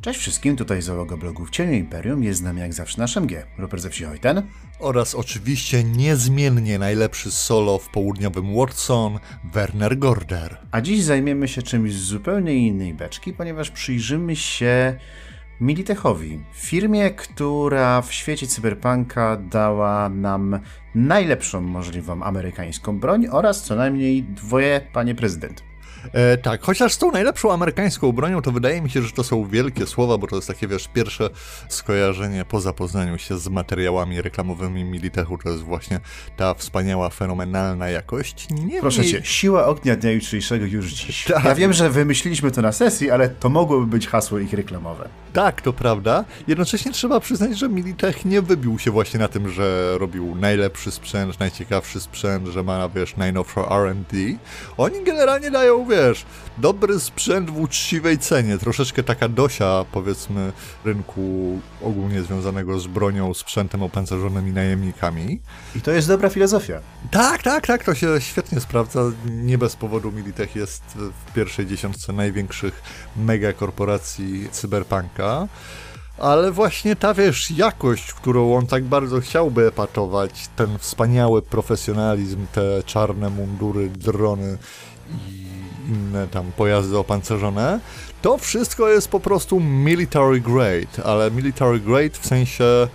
Cześć wszystkim, tutaj załoga blogu w Cieniu Imperium, jest z nami jak zawsze nasz MG, Rupert ze wsi Hojten. Oraz oczywiście niezmiennie najlepszy solo w południowym Watson, Werner Gorder. A dziś zajmiemy się czymś z zupełnie innej beczki, ponieważ przyjrzymy się Militechowi, firmie, która w świecie cyberpunka dała nam najlepszą możliwą amerykańską broń oraz co najmniej dwoje panie prezydent. E, tak, chociaż z tą najlepszą amerykańską bronią, to wydaje mi się, że to są wielkie słowa, bo to jest takie, wiesz, pierwsze skojarzenie po zapoznaniu się z materiałami reklamowymi Militechu, to jest właśnie ta wspaniała, fenomenalna jakość. Nie Proszę cię, siła ognia dnia jutrzejszego już dziś. Tak. Ja wiem, że wymyśliliśmy to na sesji, ale to mogłoby być hasło ich reklamowe. Tak, to prawda. Jednocześnie trzeba przyznać, że Militech nie wybił się właśnie na tym, że robił najlepszy sprzęt, najciekawszy sprzęt, że ma, wiesz, najnowszą R&D. Oni generalnie dają wiesz, dobry sprzęt w uczciwej cenie, troszeczkę taka dosia, powiedzmy, rynku ogólnie związanego z bronią, sprzętem opancerzonym i najemnikami. I to jest dobra filozofia. Tak, tak, tak, to się świetnie sprawdza. Nie bez powodu Militech jest w pierwszej dziesiątce największych megakorporacji cyberpunka ale właśnie ta, wiesz, jakość, którą on tak bardzo chciałby epatować, ten wspaniały profesjonalizm, te czarne mundury, drony i inne tam pojazdy opancerzone, to wszystko jest po prostu military grade, ale military grade w sensie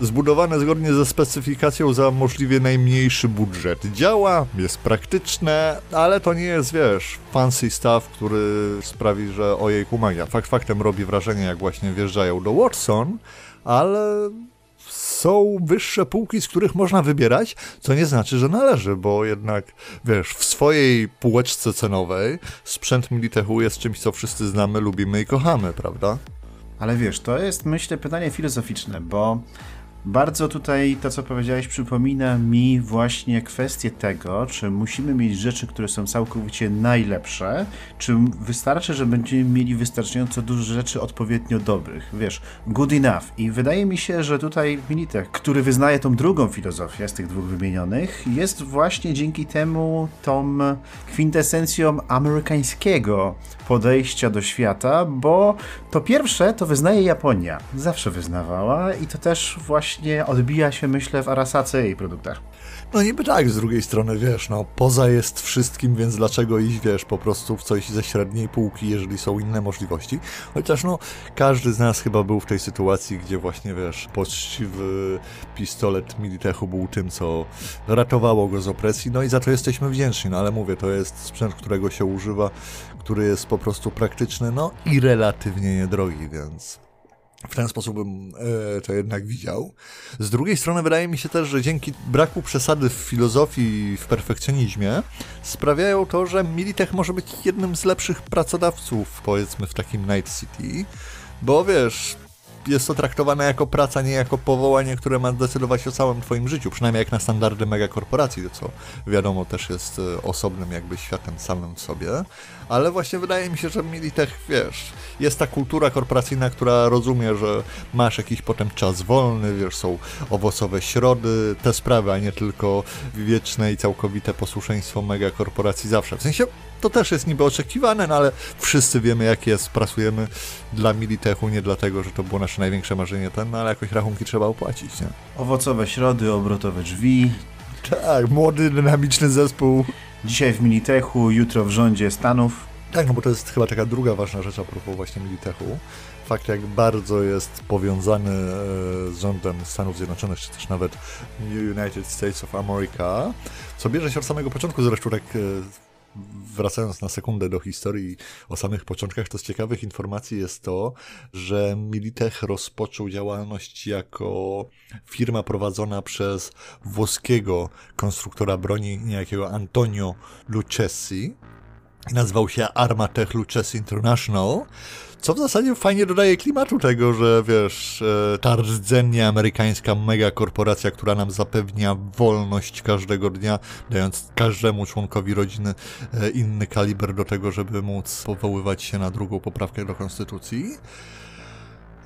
zbudowane zgodnie ze specyfikacją za możliwie najmniejszy budżet. Działa, jest praktyczne, ale to nie jest, wiesz, fancy stuff, który sprawi, że ojej kumagia. Fakt faktem robi wrażenie, jak właśnie wjeżdżają do Watson, ale są wyższe półki, z których można wybierać, co nie znaczy, że należy, bo jednak, wiesz, w swojej półeczce cenowej sprzęt Militechu jest czymś, co wszyscy znamy, lubimy i kochamy, prawda? Ale wiesz, to jest, myślę, pytanie filozoficzne, bo bardzo tutaj to, co powiedziałeś, przypomina mi właśnie kwestię tego, czy musimy mieć rzeczy, które są całkowicie najlepsze, czy wystarczy, że będziemy mieli wystarczająco dużo rzeczy odpowiednio dobrych. Wiesz, good enough. I wydaje mi się, że tutaj Militech, który wyznaje tą drugą filozofię z tych dwóch wymienionych, jest właśnie dzięki temu tą kwintesencją amerykańskiego podejścia do świata, bo to pierwsze to wyznaje Japonia. Zawsze wyznawała i to też właśnie odbija się, myślę, w Arasace i produktach. No niby tak, z drugiej strony, wiesz, no poza jest wszystkim, więc dlaczego iść, wiesz, po prostu w coś ze średniej półki, jeżeli są inne możliwości. Chociaż no, każdy z nas chyba był w tej sytuacji, gdzie właśnie, wiesz, poczciwy pistolet Militechu był tym, co ratowało go z opresji, no i za to jesteśmy wdzięczni, no ale mówię, to jest sprzęt, którego się używa, który jest po prostu praktyczny, no i relatywnie niedrogi, więc w ten sposób bym e, to jednak widział. Z drugiej strony wydaje mi się też, że dzięki braku przesady w filozofii i w perfekcjonizmie sprawiają to, że Militech może być jednym z lepszych pracodawców, powiedzmy, w takim Night City, bo wiesz, jest to traktowane jako praca, nie jako powołanie, które ma decydować o całym twoim życiu, przynajmniej jak na standardy megakorporacji, co wiadomo też jest e, osobnym jakby światem samym w sobie, ale właśnie wydaje mi się, że Militech, wiesz, jest ta kultura korporacyjna, która rozumie, że masz jakiś potem czas wolny, wiesz, są owocowe środy, te sprawy, a nie tylko wieczne i całkowite posłuszeństwo megakorporacji zawsze. W sensie to też jest niby oczekiwane, no ale wszyscy wiemy jak jest, pracujemy dla Militechu, nie dlatego, że to było nasze największe marzenie, ten, no ale jakoś rachunki trzeba opłacić, nie? Owocowe środy, obrotowe drzwi. Tak, młody, dynamiczny zespół. Dzisiaj w Militechu, jutro w rządzie Stanów. Tak, no bo to jest chyba taka druga ważna rzecz a propos właśnie Militechu. Fakt, jak bardzo jest powiązany e, z rządem Stanów Zjednoczonych, czy też nawet United States of America, co bierze się od samego początku, zresztą tak e, wracając na sekundę do historii o samych początkach, to z ciekawych informacji jest to, że Militech rozpoczął działalność jako firma prowadzona przez włoskiego konstruktora broni, niejakiego Antonio Lucchesi. Nazywał się Armatech Lucchesi International co w zasadzie fajnie dodaje klimatu tego, że wiesz, e, ta rdzennie amerykańska megakorporacja, która nam zapewnia wolność każdego dnia, dając każdemu członkowi rodziny e, inny kaliber do tego, żeby móc powoływać się na drugą poprawkę do konstytucji.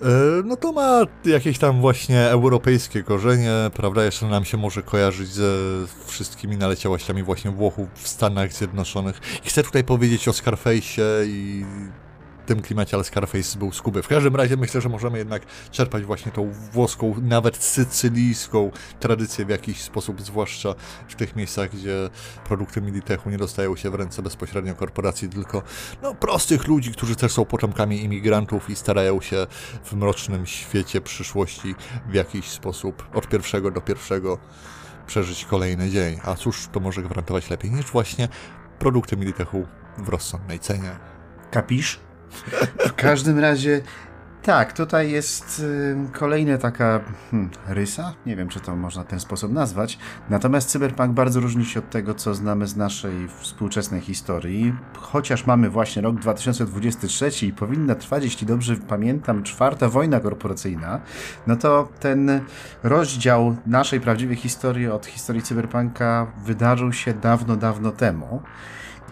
E, no to ma jakieś tam właśnie europejskie korzenie, prawda? Jeszcze nam się może kojarzyć ze wszystkimi naleciałościami właśnie Włochów w Stanach Zjednoczonych. I chcę tutaj powiedzieć o Scarface'ie i tym klimacie, ale Scarface był z Kuby. W każdym razie myślę, że możemy jednak czerpać właśnie tą włoską, nawet sycylijską tradycję w jakiś sposób, zwłaszcza w tych miejscach, gdzie produkty Militechu nie dostają się w ręce bezpośrednio korporacji, tylko no, prostych ludzi, którzy też są potomkami imigrantów i starają się w mrocznym świecie przyszłości w jakiś sposób od pierwszego do pierwszego przeżyć kolejny dzień. A cóż to może gwarantować lepiej niż właśnie produkty Militechu w rozsądnej cenie. Kapisz? W każdym razie tak, tutaj jest kolejna taka hmm, rysa, nie wiem czy to można w ten sposób nazwać, natomiast cyberpunk bardzo różni się od tego, co znamy z naszej współczesnej historii. Chociaż mamy właśnie rok 2023 i powinna trwać, jeśli dobrze pamiętam, czwarta wojna korporacyjna, no to ten rozdział naszej prawdziwej historii od historii cyberpunka wydarzył się dawno, dawno temu.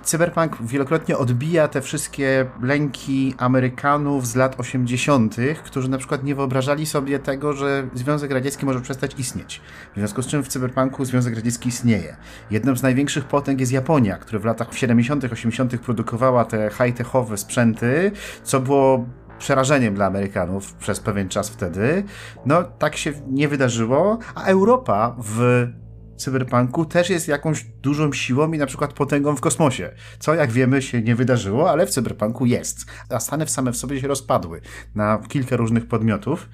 Cyberpunk wielokrotnie odbija te wszystkie lęki Amerykanów z lat 80., którzy na przykład nie wyobrażali sobie tego, że Związek Radziecki może przestać istnieć. W związku z czym w Cyberpunku Związek Radziecki istnieje. Jedną z największych potęg jest Japonia, która w latach 70., 80. produkowała te high-techowe sprzęty, co było przerażeniem dla Amerykanów przez pewien czas wtedy. No, tak się nie wydarzyło, a Europa w cyberpunku też jest jakąś dużą siłą i na przykład potęgą w kosmosie. Co jak wiemy się nie wydarzyło, ale w cyberpunku jest. A Stany same w sobie się rozpadły na kilka różnych podmiotów.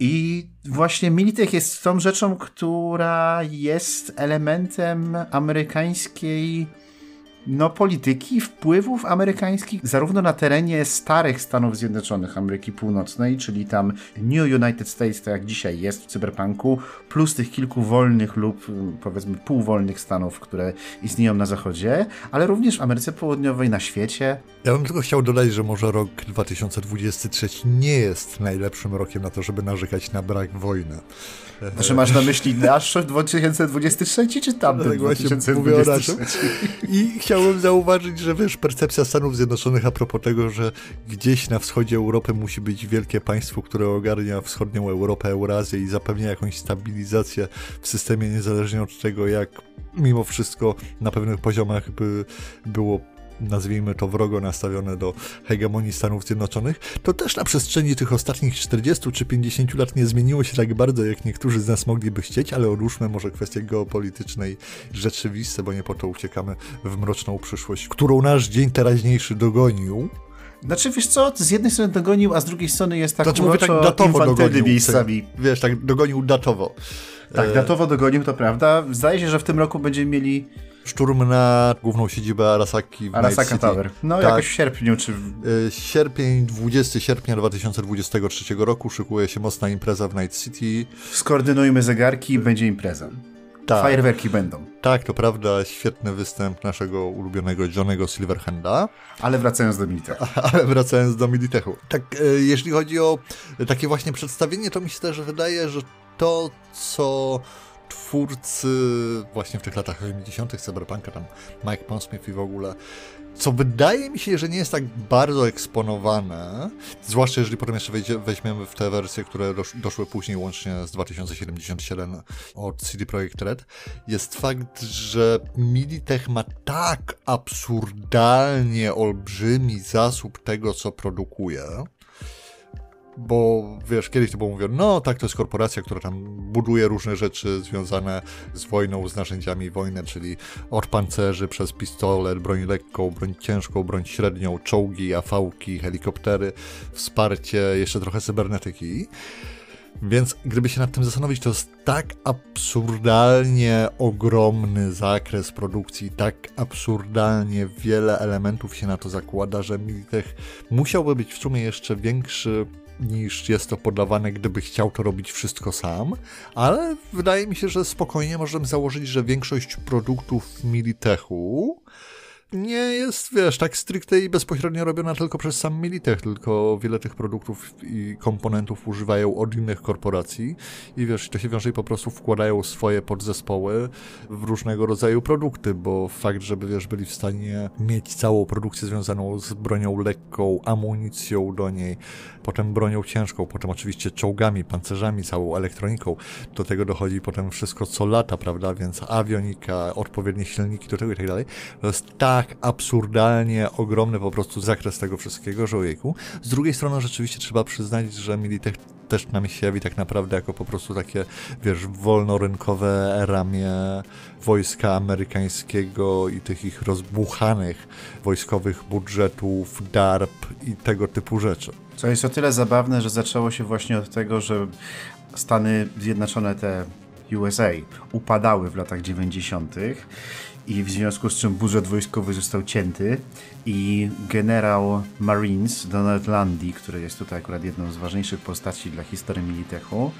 I właśnie Militech jest tą rzeczą, która jest elementem amerykańskiej no, polityki, wpływów amerykańskich, zarówno na terenie starych Stanów Zjednoczonych Ameryki Północnej, czyli tam New United States, tak jak dzisiaj jest w cyberpunku, plus tych kilku wolnych lub powiedzmy półwolnych stanów, które istnieją na zachodzie, ale również w Ameryce Południowej, na świecie. Ja bym tylko chciał dodać, że może rok 2023 nie jest najlepszym rokiem na to, żeby narzekać na brak wojny. Znaczy masz na myśli nasz 2023 czy tamten tak 2023? I chciałbym zauważyć, że wiesz, percepcja Stanów Zjednoczonych a propos tego, że gdzieś na wschodzie Europy musi być wielkie państwo, które ogarnia wschodnią Europę, Eurazję i zapewnia jakąś stabilizację w systemie, niezależnie od tego, jak mimo wszystko na pewnych poziomach by było nazwijmy to wrogo nastawione do hegemonii Stanów Zjednoczonych, to też na przestrzeni tych ostatnich 40 czy 50 lat nie zmieniło się tak bardzo, jak niektórzy z nas mogliby chcieć, ale odłóżmy może kwestie geopolityczne i rzeczywiste, bo nie po to uciekamy w mroczną przyszłość, którą nasz dzień teraźniejszy dogonił. Znaczy, wiesz co, z jednej strony dogonił, a z drugiej strony jest tak znaczy, mówię, tak datowo dogonił, miejscami. Wiesz, tak dogonił datowo. Tak, e, datowo dogonił, to prawda. Zdaje się, że w tym roku będziemy mieli szturm na główną siedzibę Arasaki w Arasaka Tower. No tak. jakoś w sierpniu, czy... E, sierpień, 20 sierpnia 2023 roku szykuje się mocna impreza w Night City. Skoordynujmy zegarki i będzie impreza. Tak. Fajerwerki będą. Tak, to prawda, świetny występ naszego ulubionego Johnego Silverhanda. Ale wracając do Militechu. Ale wracając do Militechu. Tak, e, jeśli chodzi o takie właśnie przedstawienie, to mi się też wydaje, że to, co twórcy właśnie w tych latach 80. Cyberpunka, tam Mike Pondsmith i w ogóle, co wydaje mi się, że nie jest tak bardzo eksponowane, zwłaszcza jeżeli potem jeszcze weźmiemy w te wersje, które dosz, doszły później łącznie z 2077 od CD Projekt Red, jest fakt, że Militech ma tak absurdalnie olbrzymi zasób tego, co produkuje, bo wiesz, kiedyś to było mówione, no tak, to jest korporacja, która tam buduje różne rzeczy związane z wojną, z narzędziami wojny, czyli od pancerzy przez pistolet, broń lekką, broń ciężką, broń średnią, czołgi, afałki, helikoptery, wsparcie, jeszcze trochę cybernetyki. Więc gdyby się nad tym zastanowić, to jest tak absurdalnie ogromny zakres produkcji, tak absurdalnie wiele elementów się na to zakłada, że Militech musiałby być w sumie jeszcze większy niż jest to podawane, gdyby chciał to robić wszystko sam, ale wydaje mi się, że spokojnie możemy założyć, że większość produktów Militechu nie jest, wiesz, tak stricte i bezpośrednio robiona tylko przez sam Militech, tylko wiele tych produktów i komponentów używają od innych korporacji. I wiesz, to się wiąże i po prostu wkładają swoje podzespoły w różnego rodzaju produkty, bo fakt, żeby, wiesz, byli w stanie mieć całą produkcję związaną z bronią lekką, amunicją do niej, potem bronią ciężką, potem oczywiście czołgami, pancerzami, całą elektroniką, do tego dochodzi potem wszystko co lata, prawda, więc awionika, odpowiednie silniki do tego i tak dalej, to jest tak tak absurdalnie ogromny po prostu zakres tego wszystkiego, że ojejku. Z drugiej strony rzeczywiście trzeba przyznać, że Militech też nam się jawi tak naprawdę jako po prostu takie, wiesz, wolnorynkowe ramię wojska amerykańskiego i tych ich rozbuchanych wojskowych budżetów, DARP i tego typu rzeczy. Co jest o tyle zabawne, że zaczęło się właśnie od tego, że Stany Zjednoczone, te USA, upadały w latach 90. i w związku z czym budżet wojskowy został cięty i generał Marines Donald Landy, który jest tutaj akurat jedną z ważniejszych postaci dla historii Militechu,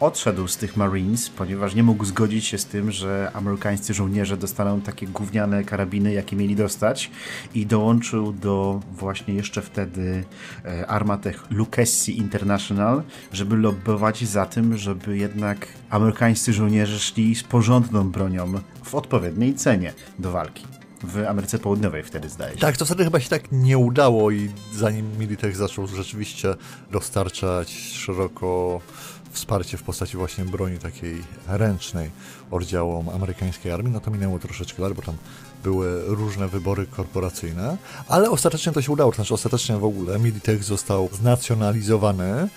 odszedł z tych Marines, ponieważ nie mógł zgodzić się z tym, że amerykańscy żołnierze dostaną takie gówniane karabiny, jakie mieli dostać i dołączył do właśnie jeszcze wtedy e, Armatech Lucchesi International, żeby lobbować za tym, żeby jednak amerykańscy żołnierze szli z porządną bronią w odpowiedniej cenie do walki w Ameryce Południowej wtedy zdaje się. Tak, to wtedy chyba się tak nie udało i zanim Militech zaczął rzeczywiście dostarczać szeroko wsparcie w postaci właśnie broni takiej ręcznej oddziałom amerykańskiej armii, no to minęło troszeczkę lat, bo tam były różne wybory korporacyjne, ale ostatecznie to się udało, to znaczy ostatecznie w ogóle Militech został znacjonalizowany,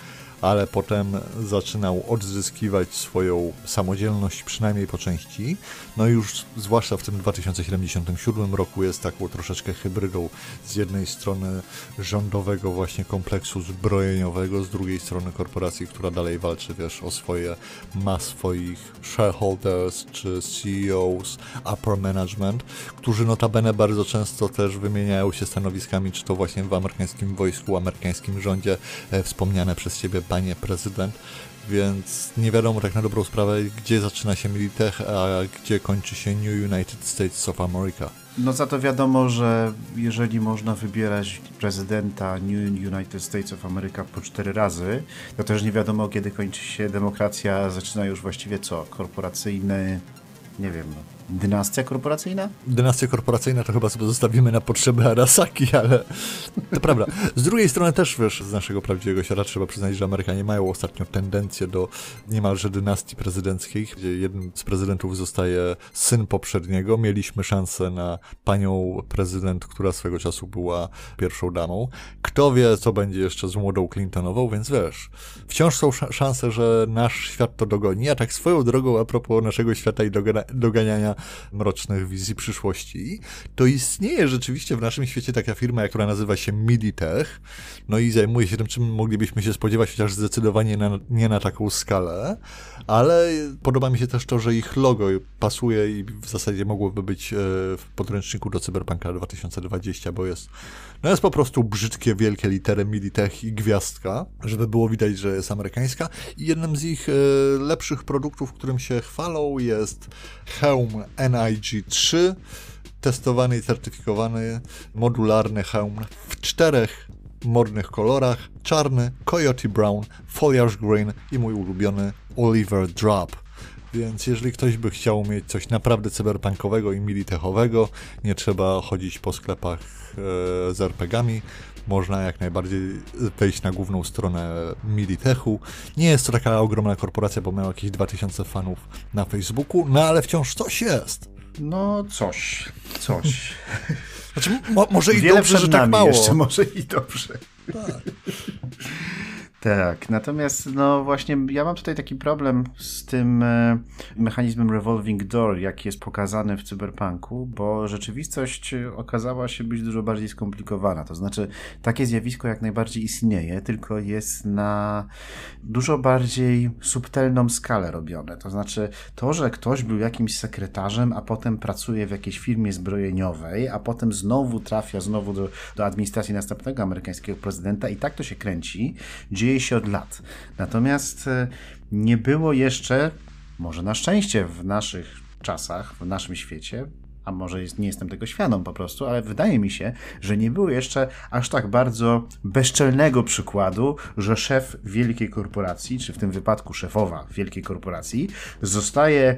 ale potem zaczynał odzyskiwać swoją samodzielność, przynajmniej po części. No już zwłaszcza w tym 2077 roku jest taką troszeczkę hybrydą z jednej strony rządowego właśnie kompleksu zbrojeniowego, z drugiej strony korporacji, która dalej walczy, wiesz, o swoje, ma swoich shareholders czy CEOs, upper management, którzy notabene bardzo często też wymieniają się stanowiskami, czy to właśnie w amerykańskim wojsku, amerykańskim rządzie, e, wspomniane przez ciebie panie prezydent, więc nie wiadomo tak na dobrą sprawę, gdzie zaczyna się Militech, a gdzie kończy się New United States of America. No za to wiadomo, że jeżeli można wybierać prezydenta New United States of America po cztery razy, to też nie wiadomo, kiedy kończy się demokracja, zaczyna już właściwie co? Korporacyjny, nie wiem, no, Dynastia korporacyjna? Dynastia korporacyjna to chyba sobie zostawimy na potrzeby Arasaki, ale to prawda. Z drugiej strony też, wiesz, z naszego prawdziwego świata trzeba przyznać, że Amerykanie mają ostatnio tendencję do niemalże dynastii prezydenckiej, gdzie jednym z prezydentów zostaje syn poprzedniego. Mieliśmy szansę na panią prezydent, która swego czasu była pierwszą damą. Kto wie, co będzie jeszcze z młodą Clintonową, więc wiesz, wciąż są szanse, że nasz świat to dogoni. A tak swoją drogą a propos naszego świata i doganiania mrocznych wizji przyszłości, to istnieje rzeczywiście w naszym świecie taka firma, która nazywa się Militech, no i zajmuje się tym, czym moglibyśmy się spodziewać, chociaż zdecydowanie na, nie na taką skalę, ale podoba mi się też to, że ich logo pasuje i w zasadzie mogłoby być e, w podręczniku do Cyberpunka 2020, bo jest, no jest po prostu brzydkie, wielkie litery Militech i gwiazdka, żeby było widać, że jest amerykańska. I jednym z ich e, lepszych produktów, którym się chwalą jest hełm NIG3, testowany i certyfikowany modularny hełm w czterech modnych kolorach, czarny, coyote brown, foliage green i mój ulubiony Oliver Drop. Więc jeżeli ktoś by chciał mieć coś naprawdę cyberpunkowego i militechowego, nie trzeba chodzić po sklepach e, z RPGami, można jak najbardziej wejść na główną stronę Militechu. Nie jest to taka ogromna korporacja, bo miał jakieś 2000 fanów na Facebooku, no ale wciąż coś jest. No coś, coś. Znaczy, mo może i Wiele dobrze, że tak mało. Jeszcze może i dobrze. Tak. Tak, natomiast no właśnie ja mam tutaj taki problem z tym e, mechanizmem revolving door, jaki jest pokazany w cyberpunku, bo rzeczywistość okazała się być dużo bardziej skomplikowana. To znaczy takie zjawisko jak najbardziej istnieje, tylko jest na dużo bardziej subtelną skalę robione. To znaczy to, że ktoś był jakimś sekretarzem, a potem pracuje w jakiejś firmie zbrojeniowej, a potem znowu trafia znowu do, do administracji następnego amerykańskiego prezydenta i tak to się kręci, dzieje dzieje się od lat. Natomiast e, nie było jeszcze, może na szczęście w naszych czasach, w naszym świecie, a może jest, nie jestem tego świadom po prostu, ale wydaje mi się, że nie było jeszcze aż tak bardzo bezczelnego przykładu, że szef wielkiej korporacji, czy w tym wypadku szefowa wielkiej korporacji, zostaje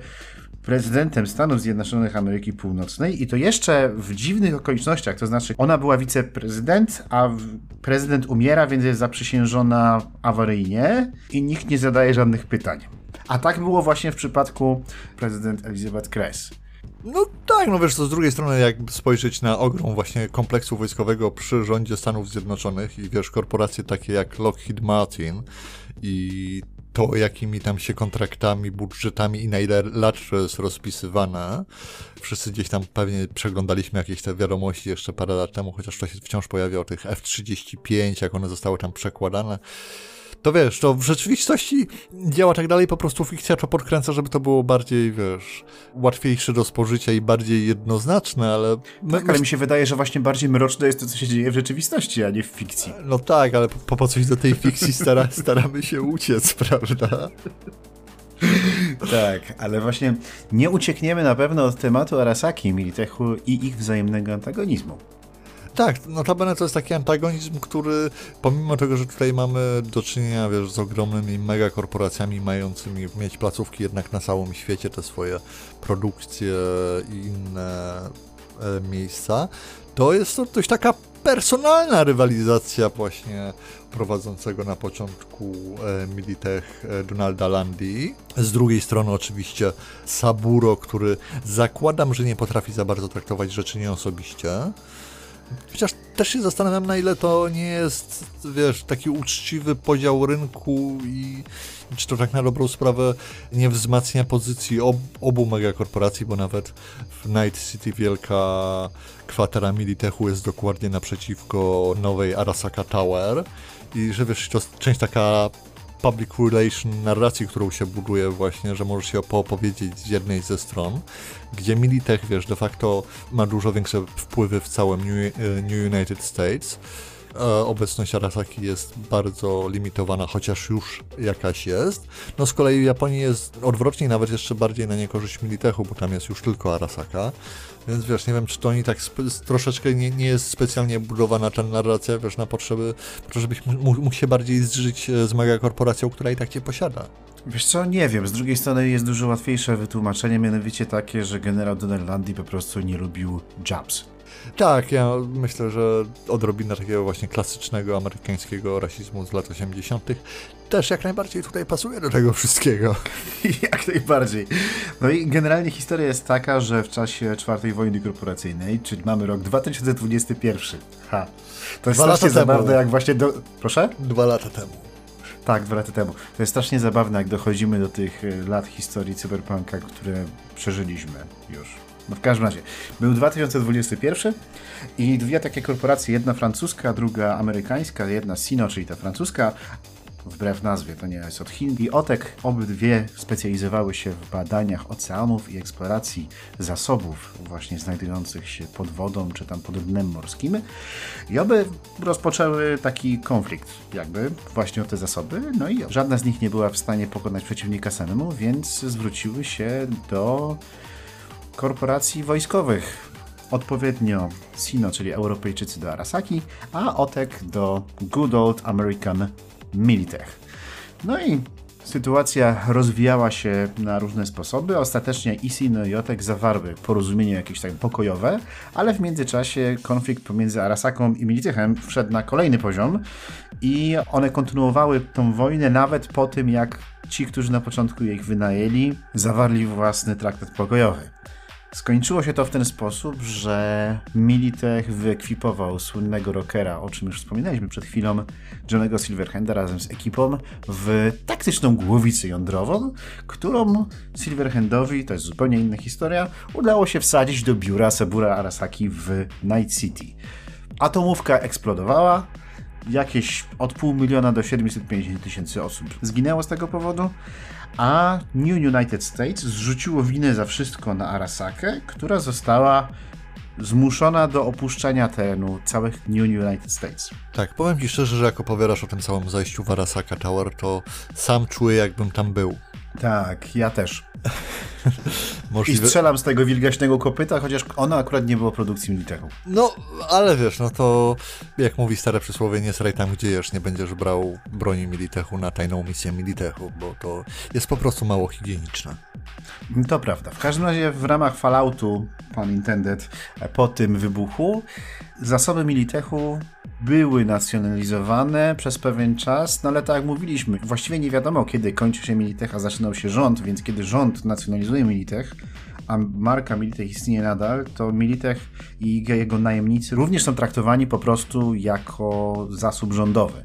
prezydentem Stanów Zjednoczonych Ameryki Północnej i to jeszcze w dziwnych okolicznościach, to znaczy ona była wiceprezydent, a prezydent umiera, więc jest zaprzysiężona awaryjnie i nikt nie zadaje żadnych pytań. A tak było właśnie w przypadku prezydent Elizabeth Kress. No tak, no wiesz, to z drugiej strony jak spojrzeć na ogrom właśnie kompleksu wojskowego przy rządzie Stanów Zjednoczonych i wiesz, korporacje takie jak Lockheed Martin i to, jakimi tam się kontraktami, budżetami i na ile lat jest rozpisywane. Wszyscy gdzieś tam pewnie przeglądaliśmy jakieś te wiadomości jeszcze parę lat temu, chociaż to się wciąż pojawia o tych F-35, jak one zostały tam przekładane to wiesz, to w rzeczywistości działa tak dalej, po prostu fikcja to podkręca, żeby to było bardziej, wiesz, łatwiejsze do spożycia i bardziej jednoznaczne, ale... Tak, ale mi się wydaje, że właśnie bardziej mroczne jest to, co się dzieje w rzeczywistości, a nie w fikcji. No tak, ale po, po coś do tej fikcji stara, staramy się uciec, prawda? tak, ale właśnie nie uciekniemy na pewno od tematu Arasaki, Militechu i ich wzajemnego antagonizmu. Tak, notabene to jest taki antagonizm, który pomimo tego, że tutaj mamy do czynienia wiesz, z ogromnymi megakorporacjami mającymi mieć placówki jednak na całym świecie, te swoje produkcje i inne e, miejsca, to jest to dość taka personalna rywalizacja właśnie prowadzącego na początku e, Militech e, Donalda Landi. Z drugiej strony oczywiście Saburo, który zakładam, że nie potrafi za bardzo traktować rzeczy nieosobiście. Chociaż też się zastanawiam, na ile to nie jest, wiesz, taki uczciwy podział rynku i czy to tak na dobrą sprawę nie wzmacnia pozycji ob, obu megakorporacji, bo nawet w Night City wielka kwatera Militechu jest dokładnie naprzeciwko nowej Arasaka Tower. I że wiesz, to część taka public relation narracji, którą się buduje właśnie, że możesz się opowiedzieć z jednej ze stron, gdzie Militech, wiesz, de facto ma dużo większe wpływy w całym New, e, New United States. E, obecność Arasaki jest bardzo limitowana, chociaż już jakaś jest. No z kolei w Japonii jest odwrotnie, nawet jeszcze bardziej na niekorzyść Militechu, bo tam jest już tylko Arasaka. Więc wiesz, nie wiem, czy to oni tak troszeczkę nie, nie jest specjalnie budowana ta narracja, wiesz, na potrzeby, żebyś mógł się bardziej zżyć e, z megakorporacją, która i tak cię posiada. Wiesz co, nie wiem. Z drugiej strony jest dużo łatwiejsze wytłumaczenie, mianowicie takie, że generał Donald Landy po prostu nie lubił Jobs. Tak, ja myślę, że odrobina takiego właśnie klasycznego amerykańskiego rasizmu z lat 80. też jak najbardziej tutaj pasuje do tego wszystkiego. jak najbardziej. No i generalnie historia jest taka, że w czasie czwartej wojny korporacyjnej, czyli mamy rok 2021. Ha. To jest Dwa strasznie zabawne, jak właśnie do... Proszę? Dwa lata temu. Tak, dwa lata temu. To jest strasznie zabawne, jak dochodzimy do tych e, lat historii cyberpunka, które przeżyliśmy już. No w każdym razie, był 2021 i dwie takie korporacje, jedna francuska, druga amerykańska, jedna Sino, czyli ta francuska, wbrew nazwie, to nie jest od Chin. I OTEK obydwie specjalizowały się w badaniach oceanów i eksploracji zasobów właśnie znajdujących się pod wodą czy tam pod dnem morskim. I oby rozpoczęły taki konflikt jakby właśnie o te zasoby, no i żadna z nich nie była w stanie pokonać przeciwnika samemu, więc zwróciły się do korporacji wojskowych. Odpowiednio Sino, czyli Europejczycy do Arasaki, a OTEK do Good Old American Militech. No i sytuacja rozwijała się na różne sposoby. Ostatecznie i Sino i OTEK zawarły porozumienie jakieś tak pokojowe, ale w międzyczasie konflikt pomiędzy Arasaką i Militechem wszedł na kolejny poziom i one kontynuowały tą wojnę nawet po tym, jak ci, którzy na początku ich wynajęli, zawarli własny traktat pokojowy. Skończyło się to w ten sposób, że Militech wyekwipował słynnego rockera, o czym już wspominaliśmy przed chwilą, Johnego Silverhanda razem z ekipą w taktyczną głowicę jądrową, którą Silverhandowi, to jest zupełnie inna historia, udało się wsadzić do biura Sabura Arasaki w Night City. Atomówka eksplodowała, jakieś od pół miliona do 750 tysięcy osób zginęło z tego powodu, a New United States zrzuciło winę za wszystko na Arasakę, która została zmuszona do opuszczenia terenu całych New United States. Tak, powiem Ci szczerze, że jak opowiadasz o tym całym zajściu w Arasaka Tower, to sam czuję, jakbym tam był. Tak, ja też. Możliwe... I strzelam z tego wilgaśnego kopyta, chociaż ono akurat nie było produkcji Militechu. No, ale wiesz, no to jak mówi stare przysłowie, nie sraj tam, gdzie jesz, nie będziesz brał broni Militechu na tajną misję Militechu, bo to jest po prostu mało higieniczne. To prawda. W każdym razie w ramach Falloutu, pan intended, po tym wybuchu, zasoby Militechu były nacjonalizowane przez pewien czas, no ale tak jak mówiliśmy, właściwie nie wiadomo kiedy kończy się Militech, a zaczynał się rząd, więc kiedy rząd nacjonalizuje Militech, a marka Militech istnieje nadal, to Militech i jego najemnicy również są traktowani po prostu jako zasób rządowy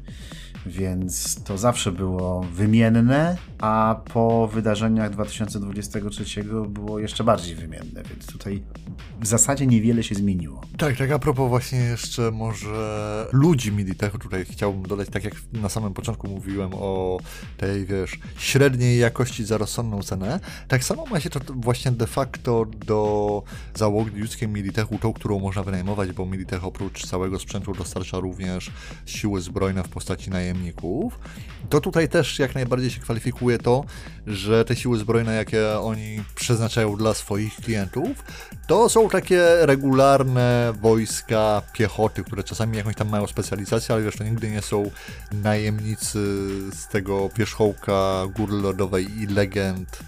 więc to zawsze było wymienne, a po wydarzeniach 2023 było jeszcze bardziej wymienne, więc tutaj w zasadzie niewiele się zmieniło. Tak, tak a propos właśnie jeszcze może ludzi Militechu, tutaj chciałbym dodać, tak jak na samym początku mówiłem o tej, wiesz, średniej jakości za rozsądną cenę, tak samo ma się to właśnie de facto do załogi ludzkiej Militechu, tą, którą można wynajmować, bo Militech oprócz całego sprzętu dostarcza również siły zbrojne w postaci najemników. To tutaj też jak najbardziej się kwalifikuje to, że te siły zbrojne, jakie oni przeznaczają dla swoich klientów, to są takie regularne wojska piechoty, które czasami jakąś tam mają specjalizację, ale wiesz, to nigdy nie są najemnicy z tego wierzchołka góry lodowej i legend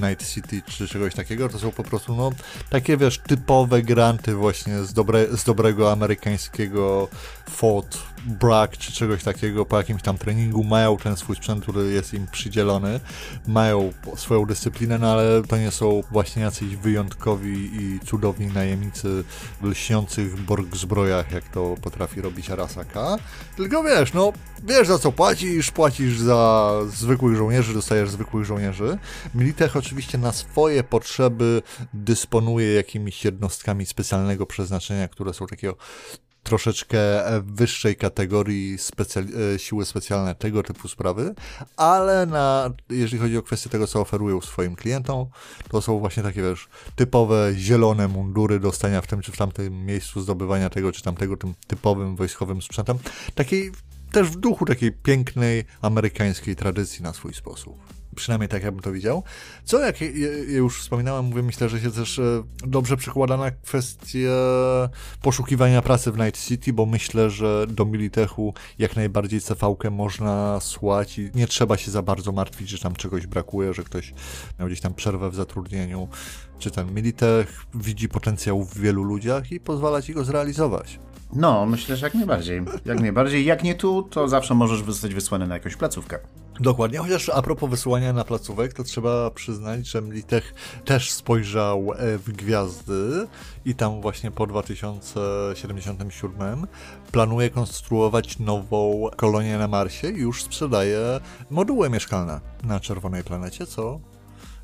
Night City czy czegoś takiego, to są po prostu no takie wiesz, typowe granty właśnie z, dobre, z dobrego amerykańskiego Fort Bragg czy czegoś takiego. Po jakimś tam treningu, mają ten swój sprzęt, który jest im przydzielony, mają swoją dyscyplinę, no ale to nie są właśnie jacyś wyjątkowi i cudowni najemnicy w lśniących borg zbrojach, jak to potrafi robić Arasaka, tylko wiesz, no wiesz za co płacisz, płacisz za zwykłych żołnierzy, dostajesz zwykłych żołnierzy. Militech oczywiście na swoje potrzeby dysponuje jakimiś jednostkami specjalnego przeznaczenia, które są takiego troszeczkę wyższej kategorii specjal- siły specjalne, tego typu sprawy, ale na, jeżeli chodzi o kwestię tego, co oferują swoim klientom, to są właśnie takie, wiesz, typowe zielone mundury dostania w tym czy w tamtym miejscu zdobywania tego czy tamtego tym typowym wojskowym sprzętem. Takiej też w duchu takiej pięknej amerykańskiej tradycji na swój sposób. Przynajmniej tak ja bym to widział. Co, jak ja już wspominałem, mówię, myślę, że się też e, dobrze przekłada na kwestię poszukiwania pracy w Night City, bo myślę, że do Militechu jak najbardziej cv można słać i nie trzeba się za bardzo martwić, że tam czegoś brakuje, że ktoś miał gdzieś tam przerwę w zatrudnieniu, czy ten Militech widzi potencjał w wielu ludziach i pozwala ci go zrealizować. No, myślę, że jak najbardziej. Jak najbardziej. Jak nie tu, to zawsze możesz zostać wysłany na jakąś placówkę. Dokładnie, chociaż a propos wysyłania na placówek, to trzeba przyznać, że Mlitech też spojrzał e, w gwiazdy i tam właśnie po 2077 planuje konstruować nową kolonię na Marsie i już sprzedaje moduły mieszkalne na czerwonej planecie, co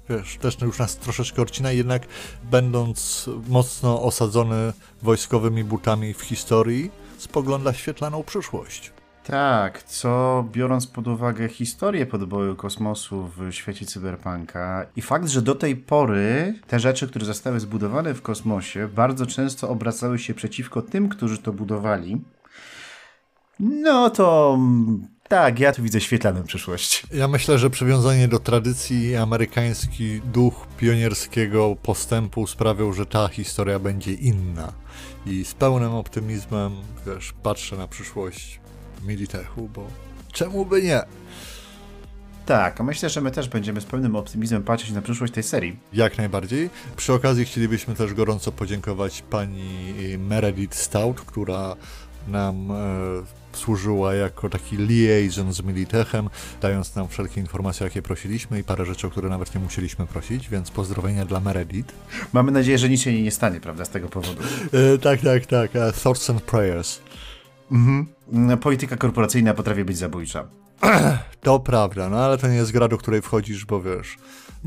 wiesz, też już nas troszeczkę odcina, jednak będąc mocno osadzony wojskowymi butami w historii, spogląda świetlaną przyszłość. Tak, co biorąc pod uwagę historię podboju kosmosu w świecie cyberpunka i fakt, że do tej pory te rzeczy, które zostały zbudowane w kosmosie, bardzo często obracały się przeciwko tym, którzy to budowali, no to tak, ja tu widzę świetlaną przyszłość. Ja myślę, że przywiązanie do tradycji amerykański duch pionierskiego postępu sprawią, że ta historia będzie inna. I z pełnym optymizmem, wiesz, patrzę na przyszłość Militechu, bo czemu by nie? Tak, a myślę, że my też będziemy z pełnym optymizmem patrzeć na przyszłość tej serii. Jak najbardziej. Przy okazji chcielibyśmy też gorąco podziękować pani Meredith Stout, która nam e, służyła jako taki liaison z Militechem, dając nam wszelkie informacje, jakie prosiliśmy i parę rzeczy, o które nawet nie musieliśmy prosić, więc pozdrowienia dla Meredith. Mamy nadzieję, że nic się nie stanie, prawda, z tego powodu. E, tak, tak, tak. Uh, thoughts and prayers. Mhm. Mm, polityka korporacyjna potrafi być zabójcza. To prawda, no ale to nie jest gra, do której wchodzisz, bo wiesz,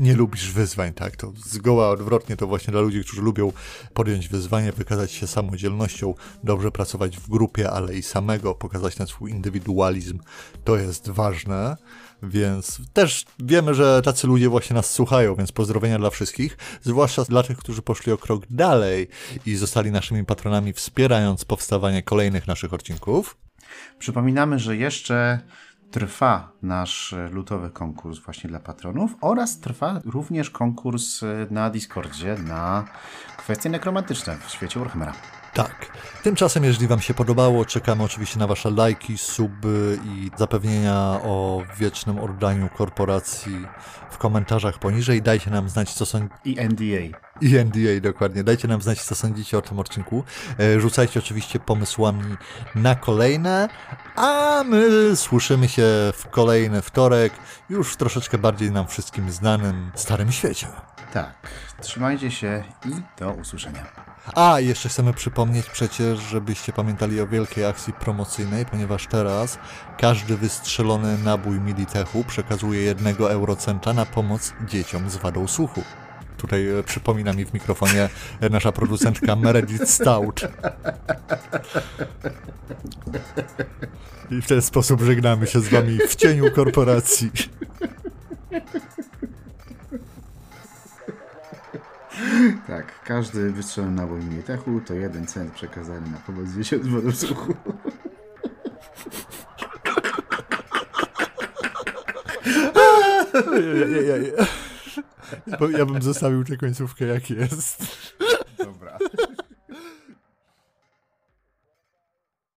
nie lubisz wyzwań, tak? To zgoła odwrotnie to właśnie dla ludzi, którzy lubią podjąć wyzwanie, wykazać się samodzielnością, dobrze pracować w grupie, ale i samego, pokazać ten swój indywidualizm. To jest ważne. Więc też wiemy, że tacy ludzie właśnie nas słuchają, więc pozdrowienia dla wszystkich, zwłaszcza dla tych, którzy poszli o krok dalej i zostali naszymi patronami, wspierając powstawanie kolejnych naszych odcinków. Przypominamy, że jeszcze trwa nasz lutowy konkurs właśnie dla patronów oraz trwa również konkurs na Discordzie na kwestie nekromantyczne w świecie Warhammera. Tak. Tymczasem, jeżeli Wam się podobało, czekamy oczywiście na Wasze lajki, suby i zapewnienia o wiecznym oddaniu korporacji w komentarzach poniżej. Dajcie nam znać, co są... I NDA. I NDA, dokładnie. Dajcie nam znać, co sądzicie o tym odcinku. E, rzucajcie oczywiście pomysłami na kolejne, a my słyszymy się w kolejny wtorek, już w troszeczkę bardziej nam wszystkim znanym Starym Świecie. Tak, trzymajcie się i do usłyszenia. A, jeszcze chcemy przypomnieć przecież, żebyście pamiętali o wielkiej akcji promocyjnej, ponieważ teraz każdy wystrzelony nabój Militechu przekazuje jednego eurocenta na pomoc dzieciom z wadą słuchu. Tutaj e, przypomina mi w mikrofonie nasza producentka Meredith Stout. I w ten sposób żegnamy się z wami w cieniu korporacji. Tak, każdy wystrzelony nabój Militechu to jeden cent przekazany na pomoc dzieciom z wadą słuchu. Ja, ja, ja, ja. Bo ja bym zostawił tę końcówkę jak jest.